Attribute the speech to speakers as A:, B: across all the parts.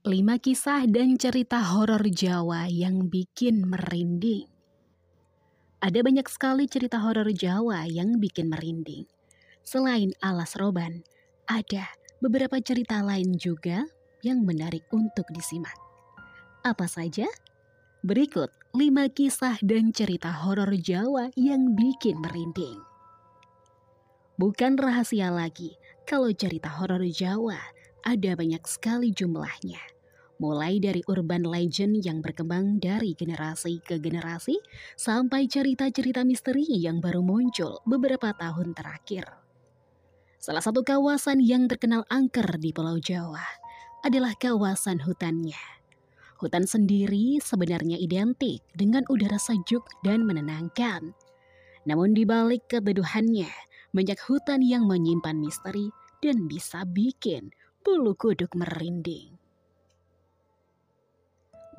A: 5 kisah dan cerita horor Jawa yang bikin merinding. Ada banyak sekali cerita horor Jawa yang bikin merinding. Selain Alas Roban, ada beberapa cerita lain juga yang menarik untuk disimak. Apa saja? Berikut 5 kisah dan cerita horor Jawa yang bikin merinding. Bukan rahasia lagi kalau cerita horor Jawa ada banyak sekali jumlahnya. Mulai dari urban legend yang berkembang dari generasi ke generasi sampai cerita-cerita misteri yang baru muncul beberapa tahun terakhir. Salah satu kawasan yang terkenal angker di Pulau Jawa adalah kawasan hutannya. Hutan sendiri sebenarnya identik dengan udara sejuk dan menenangkan. Namun di balik keteduhannya, banyak hutan yang menyimpan misteri dan bisa bikin bulu kuduk merinding.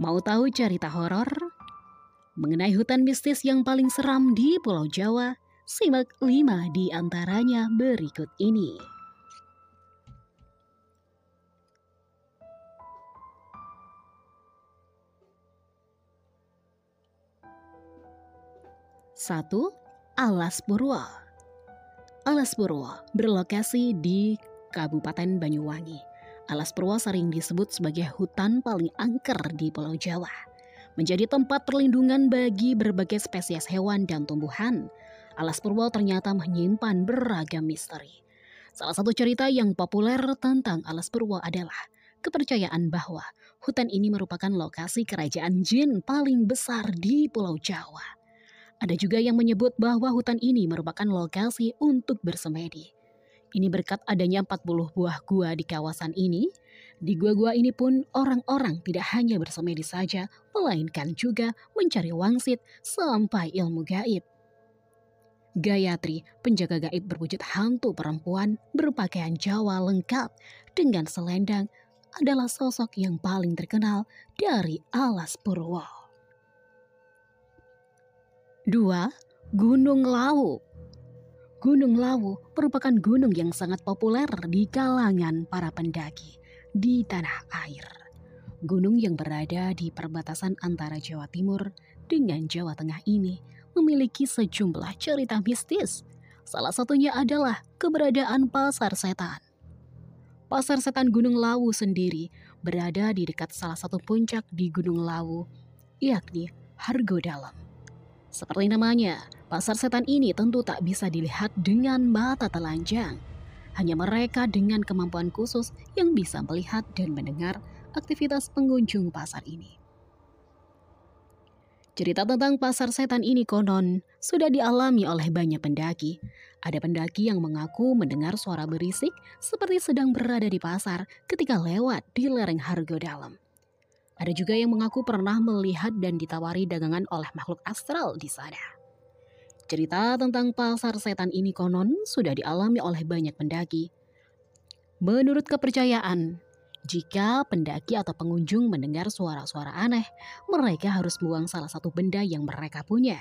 A: Mau tahu cerita horor? Mengenai hutan mistis yang paling seram di Pulau Jawa, simak lima di antaranya berikut ini. Satu, Alas Purwo. Alas Purwo berlokasi di Kabupaten Banyuwangi. Alas Purwo sering disebut sebagai hutan paling angker di Pulau Jawa. Menjadi tempat perlindungan bagi berbagai spesies hewan dan tumbuhan, Alas Purwo ternyata menyimpan beragam misteri. Salah satu cerita yang populer tentang Alas Purwo adalah kepercayaan bahwa hutan ini merupakan lokasi kerajaan jin paling besar di Pulau Jawa. Ada juga yang menyebut bahwa hutan ini merupakan lokasi untuk bersemedi. Ini berkat adanya 40 buah gua di kawasan ini. Di gua-gua ini pun orang-orang tidak hanya bersemedi saja, melainkan juga mencari wangsit sampai ilmu gaib. Gayatri, penjaga gaib berwujud hantu perempuan berpakaian Jawa lengkap dengan selendang, adalah sosok yang paling terkenal dari Alas Purwo. 2. Gunung Lawu Gunung Lawu merupakan gunung yang sangat populer di kalangan para pendaki di tanah air. Gunung yang berada di perbatasan antara Jawa Timur dengan Jawa Tengah ini memiliki sejumlah cerita mistis. Salah satunya adalah keberadaan pasar setan. Pasar setan Gunung Lawu sendiri berada di dekat salah satu puncak di Gunung Lawu, yakni Hargo Dalam. Seperti namanya, Pasar setan ini tentu tak bisa dilihat dengan mata telanjang. Hanya mereka dengan kemampuan khusus yang bisa melihat dan mendengar aktivitas pengunjung pasar ini. Cerita tentang pasar setan ini konon sudah dialami oleh banyak pendaki. Ada pendaki yang mengaku mendengar suara berisik seperti sedang berada di pasar ketika lewat di lereng Hargo Dalam. Ada juga yang mengaku pernah melihat dan ditawari dagangan oleh makhluk astral di sana. Cerita tentang pasar setan ini konon sudah dialami oleh banyak pendaki. Menurut kepercayaan, jika pendaki atau pengunjung mendengar suara-suara aneh, mereka harus buang salah satu benda yang mereka punya.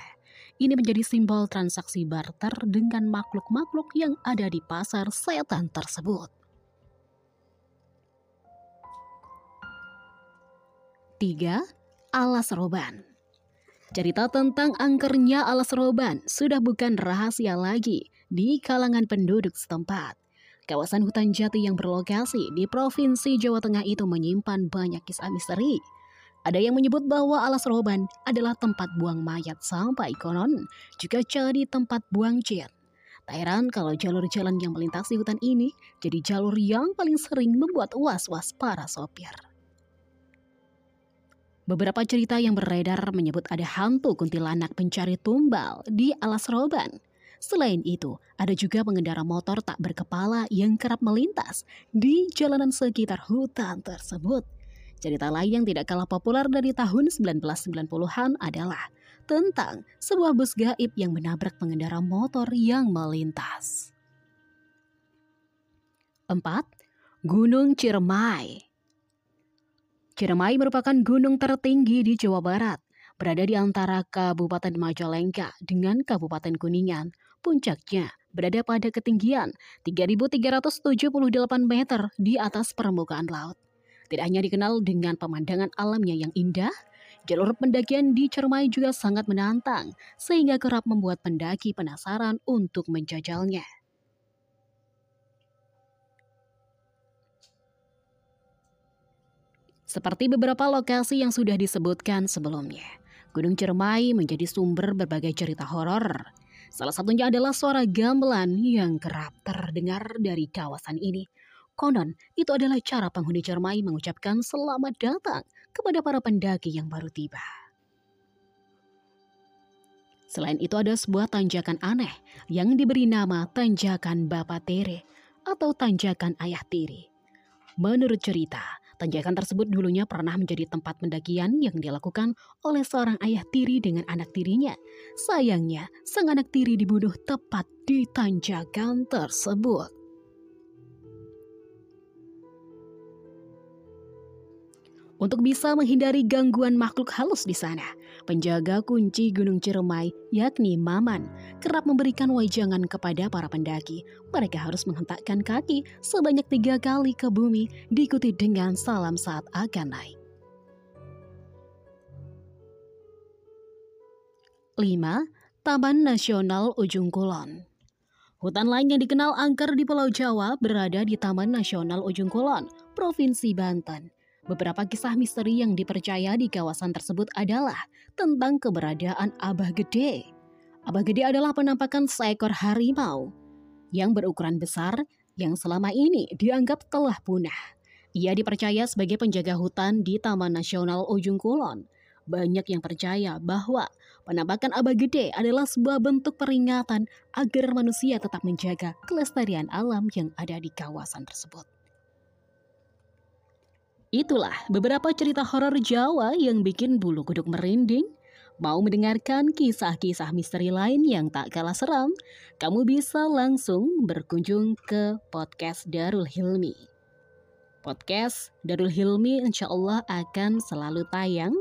A: Ini menjadi simbol transaksi barter dengan makhluk-makhluk yang ada di pasar setan tersebut. Tiga, alas roban. Cerita tentang angkernya alas roban sudah bukan rahasia lagi di kalangan penduduk setempat. Kawasan hutan jati yang berlokasi di Provinsi Jawa Tengah itu menyimpan banyak kisah misteri. Ada yang menyebut bahwa alas roban adalah tempat buang mayat sampai konon juga jadi tempat buang jin. Tak heran kalau jalur jalan yang melintasi hutan ini jadi jalur yang paling sering membuat was-was para sopir. Beberapa cerita yang beredar menyebut ada hantu kuntilanak pencari tumbal di alas roban. Selain itu, ada juga pengendara motor tak berkepala yang kerap melintas di jalanan sekitar hutan tersebut. Cerita lain yang tidak kalah populer dari tahun 1990-an adalah tentang sebuah bus gaib yang menabrak pengendara motor yang melintas. 4. Gunung Ciremai Ciremai merupakan gunung tertinggi di Jawa Barat, berada di antara Kabupaten Majalengka dengan Kabupaten Kuningan. Puncaknya berada pada ketinggian 3.378 meter di atas permukaan laut. Tidak hanya dikenal dengan pemandangan alamnya yang indah, jalur pendakian di Cermai juga sangat menantang, sehingga kerap membuat pendaki penasaran untuk menjajalnya. Seperti beberapa lokasi yang sudah disebutkan sebelumnya, Gunung Cermai menjadi sumber berbagai cerita horor. Salah satunya adalah suara gamelan yang kerap terdengar dari kawasan ini. Konon, itu adalah cara penghuni Cermai mengucapkan selamat datang kepada para pendaki yang baru tiba. Selain itu ada sebuah tanjakan aneh yang diberi nama Tanjakan Bapak Tere atau Tanjakan Ayah Tiri. Menurut cerita, Tanjakan tersebut dulunya pernah menjadi tempat pendakian yang dilakukan oleh seorang ayah tiri dengan anak tirinya. Sayangnya, sang anak tiri dibunuh tepat di tanjakan tersebut. Untuk bisa menghindari gangguan makhluk halus di sana, penjaga kunci Gunung Ciremai, yakni Maman, kerap memberikan wajangan kepada para pendaki. Mereka harus menghentakkan kaki sebanyak tiga kali ke bumi, diikuti dengan salam saat akan naik. 5. Taman Nasional Ujung Kulon Hutan lain yang dikenal angker di Pulau Jawa berada di Taman Nasional Ujung Kulon, Provinsi Banten. Beberapa kisah misteri yang dipercaya di kawasan tersebut adalah tentang keberadaan Abah Gede. Abah Gede adalah penampakan seekor harimau yang berukuran besar yang selama ini dianggap telah punah. Ia dipercaya sebagai penjaga hutan di Taman Nasional Ujung Kulon. Banyak yang percaya bahwa penampakan Abah Gede adalah sebuah bentuk peringatan agar manusia tetap menjaga kelestarian alam yang ada di kawasan tersebut. Itulah beberapa cerita horor Jawa yang bikin bulu kuduk merinding. Mau mendengarkan kisah-kisah misteri lain yang tak kalah seram? Kamu bisa langsung berkunjung ke podcast Darul Hilmi. Podcast Darul Hilmi insya Allah akan selalu tayang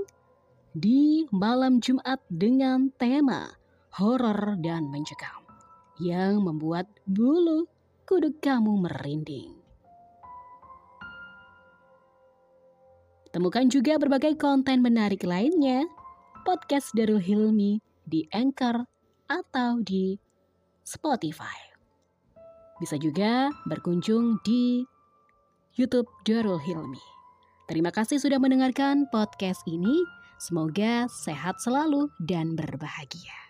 A: di malam Jumat dengan tema horor dan mencekam yang membuat bulu kuduk kamu merinding. Temukan juga berbagai konten menarik lainnya, podcast Darul Hilmi di Anchor atau di Spotify. Bisa juga berkunjung di YouTube Darul Hilmi. Terima kasih sudah mendengarkan podcast ini. Semoga sehat selalu dan berbahagia.